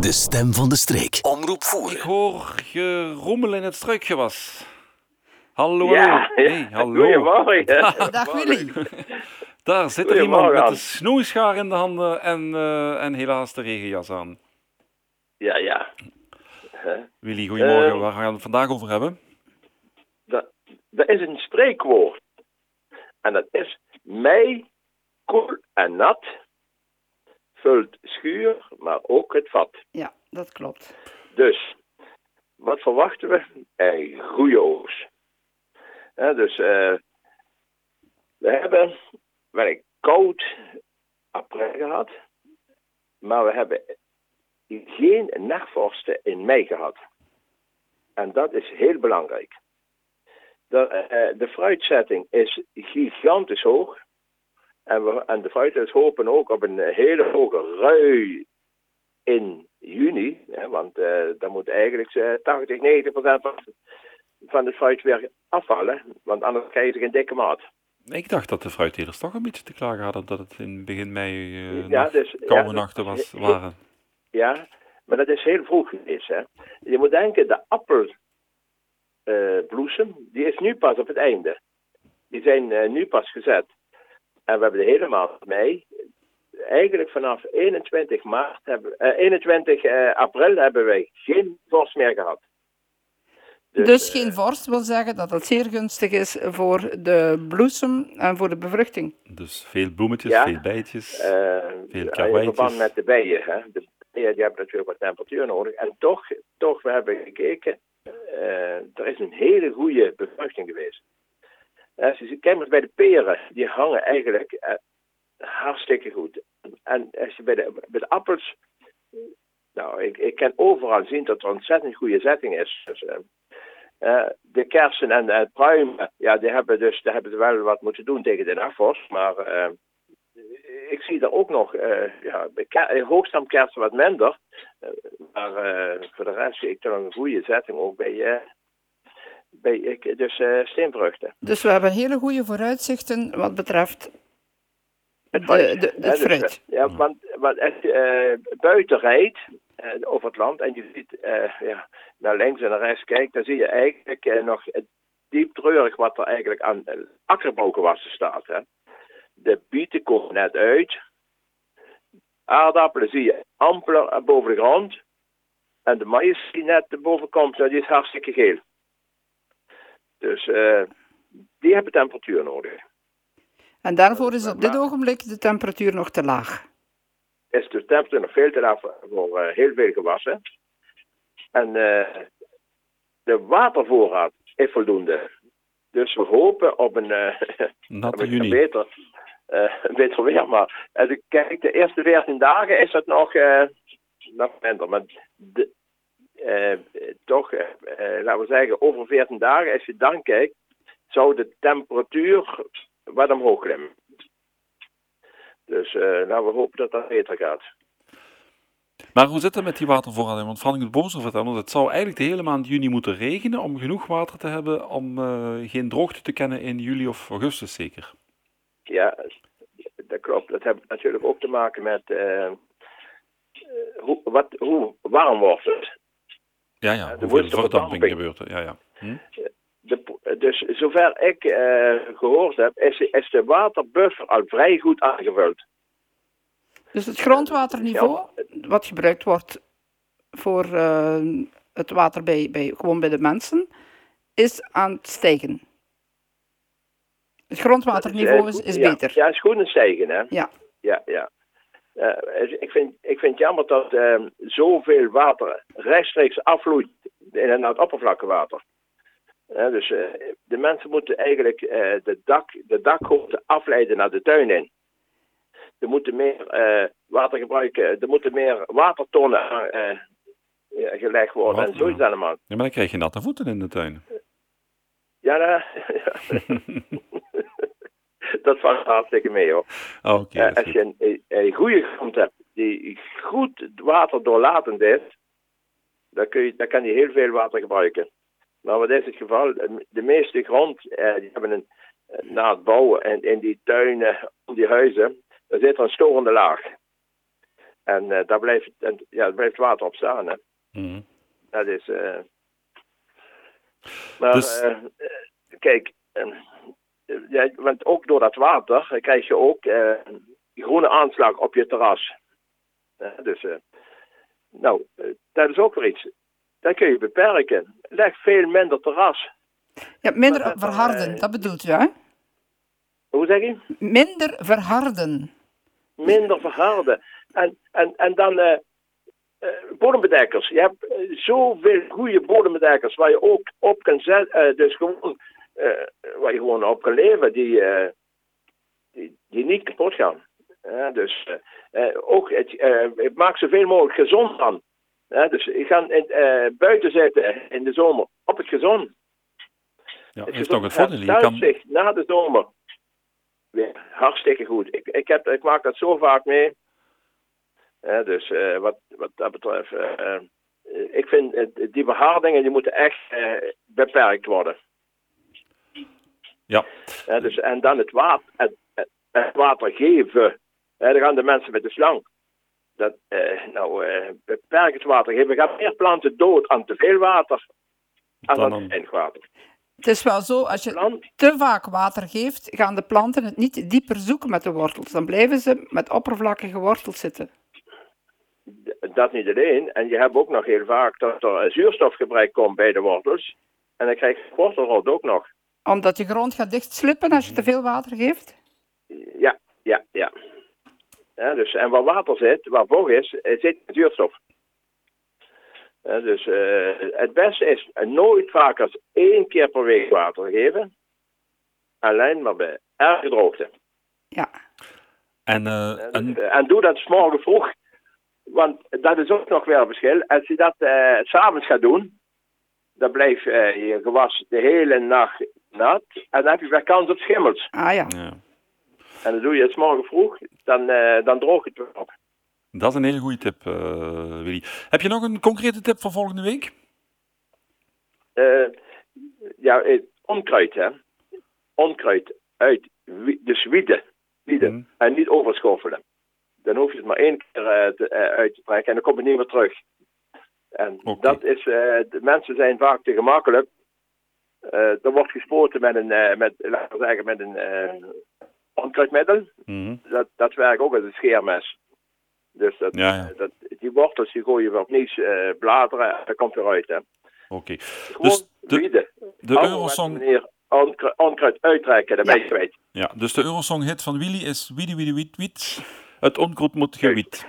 De stem van de streek. Omroep Ik voeren. hoor gerommel in het struikgewas. Hallo, Ja, hallo. ja. Hey, hallo. Goedemorgen. Dag Willy. Daar zit er iemand met Goedemorgen. een snoeischaar in de handen en, eh, en helaas de regenjas aan. Ja, ja. Willy, goedemorgen. Eh, Waar gaan we het vandaag over hebben? Dat, dat is een spreekwoord. En dat is mei, koel en nat vult schuur, maar ook het vat. Ja, dat klopt. Dus, wat verwachten we? Een goede oogst. Dus, eh, we hebben wel een koud april gehad, maar we hebben geen nachtvorsten in mei gehad. En dat is heel belangrijk. De, eh, de fruitzetting is gigantisch hoog. En, we, en de fruiters hopen ook op een hele hoge rui in juni. Hè, want eh, dan moet eigenlijk eh, 80, 90 procent van, het fruit weer afvallen. Want anders krijg je geen dikke maat. Ik dacht dat de fruittelers toch een beetje te klagen hadden dat het in begin mei eh, Ja, dus- koude dat- nachten was, waren. Ja, maar dat is heel vroeg geweest. Hè. Je moet denken, de appelbloesem, die is nu pas op het einde. Die zijn eh, nu pas gezet. En we hebben de hele maand mei. Eigenlijk vanaf 21, maart hebben, eh, 21 eh, april hebben wij geen vorst meer gehad. Dus, eh, geen vorst wil zeggen dat het zeer gunstig is voor de bloesem en voor de bevruchting. Dus veel bloemetjes, Ja. veel bijtjes. eh, Veel in karweitjes. verband met de bijen. Hè. De bijen die hebben natuurlijk wat temperatuur nodig. En toch, toch we hebben gekeken, eh, er is een hele goede bevruchting geweest. Ziet, kijk maar bij de peren, die hangen eigenlijk eh, hartstikke goed. En als je bij de, bij de appels, nou, ik, ik kan overal zien dat er ontzettend goede zetting is. Dus, eh, eh, de kersen en de pruimen, ja, die hebben dus die hebben wel wat moeten doen tegen de nachtvorst. Maar eh, ik zie er ook nog, eh ja, eh, hoogstamkersen wat minder. Eh, maar eh, voor de rest zie ik nog een goede zetting ook bij, eh, dus eh steenvruchten. Dus we hebben hele goede vooruitzichten wat betreft de, fruit. de, het dus, fruit. eh, ja, want, want als je eh, buiten rijdt eh, over het land en je ziet eh, ja, naar links en naar rechts kijkt, dan zie je eigenlijk nog het diep treurig wat er eigenlijk aan uh, akkerbouwgewassen staat. Hè. De bieten komen net uit. Aardappelen zie je ampeler boven de grond. En de maïs die net boven komt, nou, die is hartstikke geel. Dus eh, die hebben temperatuur nodig. En daarvoor is op dit ogenblik de temperatuur nog te laag. is de temperatuur nog veel te laag voor, eh, heel veel gewassen. En eh, de watervoorraad is voldoende. Dus we hopen op een, eh, Natte op een juni. beter, eh, een beter weer. Maar als ik kijk, de eerste 14 dagen is het nog, eh, nog minder. Maar de, eh, toch, eh, eh, laten we zeggen, over 14 dagen, als je dan kijkt, zou de temperatuur wat omhoog klimmen. Dus eh, nou, we hopen dat dat beter gaat. Maar hoe zit het met die watervoorraad? Want Frank het Bozer vertelde, het zou eigenlijk de hele maand juni moeten regenen om genoeg water te hebben om geen droogte te kennen in juli of augustus zeker. Ja, dat klopt. Dat heeft natuurlijk ook te maken met hoe, wat, hoe warm wordt het. Ja, ja, de hoeveel verdamping gebeurt er. Ja, ja. Hm? De, dus zover ik eh, gehoord heb, is, is de waterbuffer al vrij goed aangevuld. Dus het grondwaterniveau, wat gebruikt wordt voor eh, het water bij, bij, gewoon bij de mensen, is aan het stijgen. Het grondwaterniveau is, is ja, beter. Ja, het is goed aan het stijgen, hè? Ja. Ja, ja. Eh, ik, vind, ik vind het jammer dat eh, zoveel water rechtstreeks afvloeit in het oppervlaktewater. Eh, dus eh, de mensen moeten eigenlijk de, dak, de dakgoten afleiden naar de tuin in. Er moeten meer water gebruiken, er moeten meer watertonnen ja, gelegd worden Wat? en zoiets allemaal. Ja, maar dan krijg je natte voeten in de tuin. Ja, nou, dat valt hartstikke mee hoor. Oh, Oké, Eh, als je een, een, een goede grond hebt die goed waterdoorlatend is, dan, kun je, dan kan je heel veel water gebruiken. Maar wat is het geval? De meeste grond, eh, die hebben een, eh, na het bouwen en in die tuinen, om die huizen, daar zit er een storende laag. En eh, daar, blijft, en, ja, daar blijft water op staan. Hè. Mhm. Dat is. eh, maar Dus- eh, eh, kijk, eh, ja, want ook door dat water krijg je ook eh, groene aanslag op je terras. Dus, eh, nou, eh, dat is ook weer iets. Dat kun je beperken. Leg veel minder terras. Ja, minder dat- verharden, eh, dat bedoelt u, hè? Hoe zeg je? Minder verharden. minder verharden. En, en, en dan eh, eh, bodembedekkers. Je hebt eh, zoveel goede bodembedekkers waar je ook op kan zetten. eh, dus gewoon, eh, waar je gewoon op kan leven, die, eh, die, die niet kapot gaan. Dus eh, eh, ook het, eh, het maakt zoveel mogelijk gezond aan. Ja, dus je gaat in, eh, buiten zitten in de zomer op het gezond. Ja, Het heeft gezond ook het voordeel. Je kan, zich na de zomer weer hartstikke goed. Ik, ik, heb, ik maak dat zo vaak mee. Ja, dus eh, wat, wat dat betreft, eh, eh, ik vind eh, die verhardingen die moeten echt eh, beperkt worden. Ja, Ja, dus, en dan het water, het, het- het water geven. Dan gaan de mensen met de slang. Dat, eh, nou, eh, beperk het water geven. We gaan meer planten dood aan te veel water. Dan aan dan- te weinig water. Het is wel zo, als je Plant, te vaak water geeft, gaan de planten het niet dieper zoeken met de wortels. Dan blijven ze met oppervlakkige wortels zitten. Dat niet alleen. En je hebt ook nog heel vaak dat er zuurstofgebrek komt bij de wortels. En dan krijg je wortelrot ook nog. Omdat je grond gaat dichtslippen als je te veel water geeft. Ja, ja, ja. ja dus, en waar water zit, waar vocht is, zit zuurstof. Ja, dus eh, het beste is nooit vaker als één keer per week water geven. Alleen maar bij erge droogte. Ja, en, eh, en dus, eh, en doe dat 's morgen vroeg. Want dat is ook nog weer een verschil. Als je dat s s'avonds gaat doen, dan blijft eh, je gewas de hele nacht nat. En dan heb je weer kans op schimmels. ah ja. ja, En dan doe je het 's morgen vroeg, dan, eh dan droogt het weer op. dat is een hele goede tip, eh, Willy. Heb je nog een concrete tip voor volgende week? Eh, ja, onkruid, hè. Onkruid uit, wie- dus wieden. wieden. Mhm. En niet overschoffelen. Dan hoef je het maar één keer te- uit te trekken en dan komt het niet meer terug. En dat is, eh, de mensen zijn vaak te gemakkelijk. Eh, er wordt gespoten met een, eh, met, laten we zeggen, met een eh, onkruidmiddel. Mhm. Dat, dat werkt ook als een scheermes. Dus dat, Ja, ja. dat, die wortels die gooi je weer opnieuw eh, bladeren en dat komt eruit. Hè. Oké. Gewoon Dus de-. De Eurosong, manier onkru- onkruid uittrekken, dat ben je kwijt. ja, dus de Eurosong hit van Willy is Wiedi Wiedi Wiet Wiet. Het onkruid moet gewiet.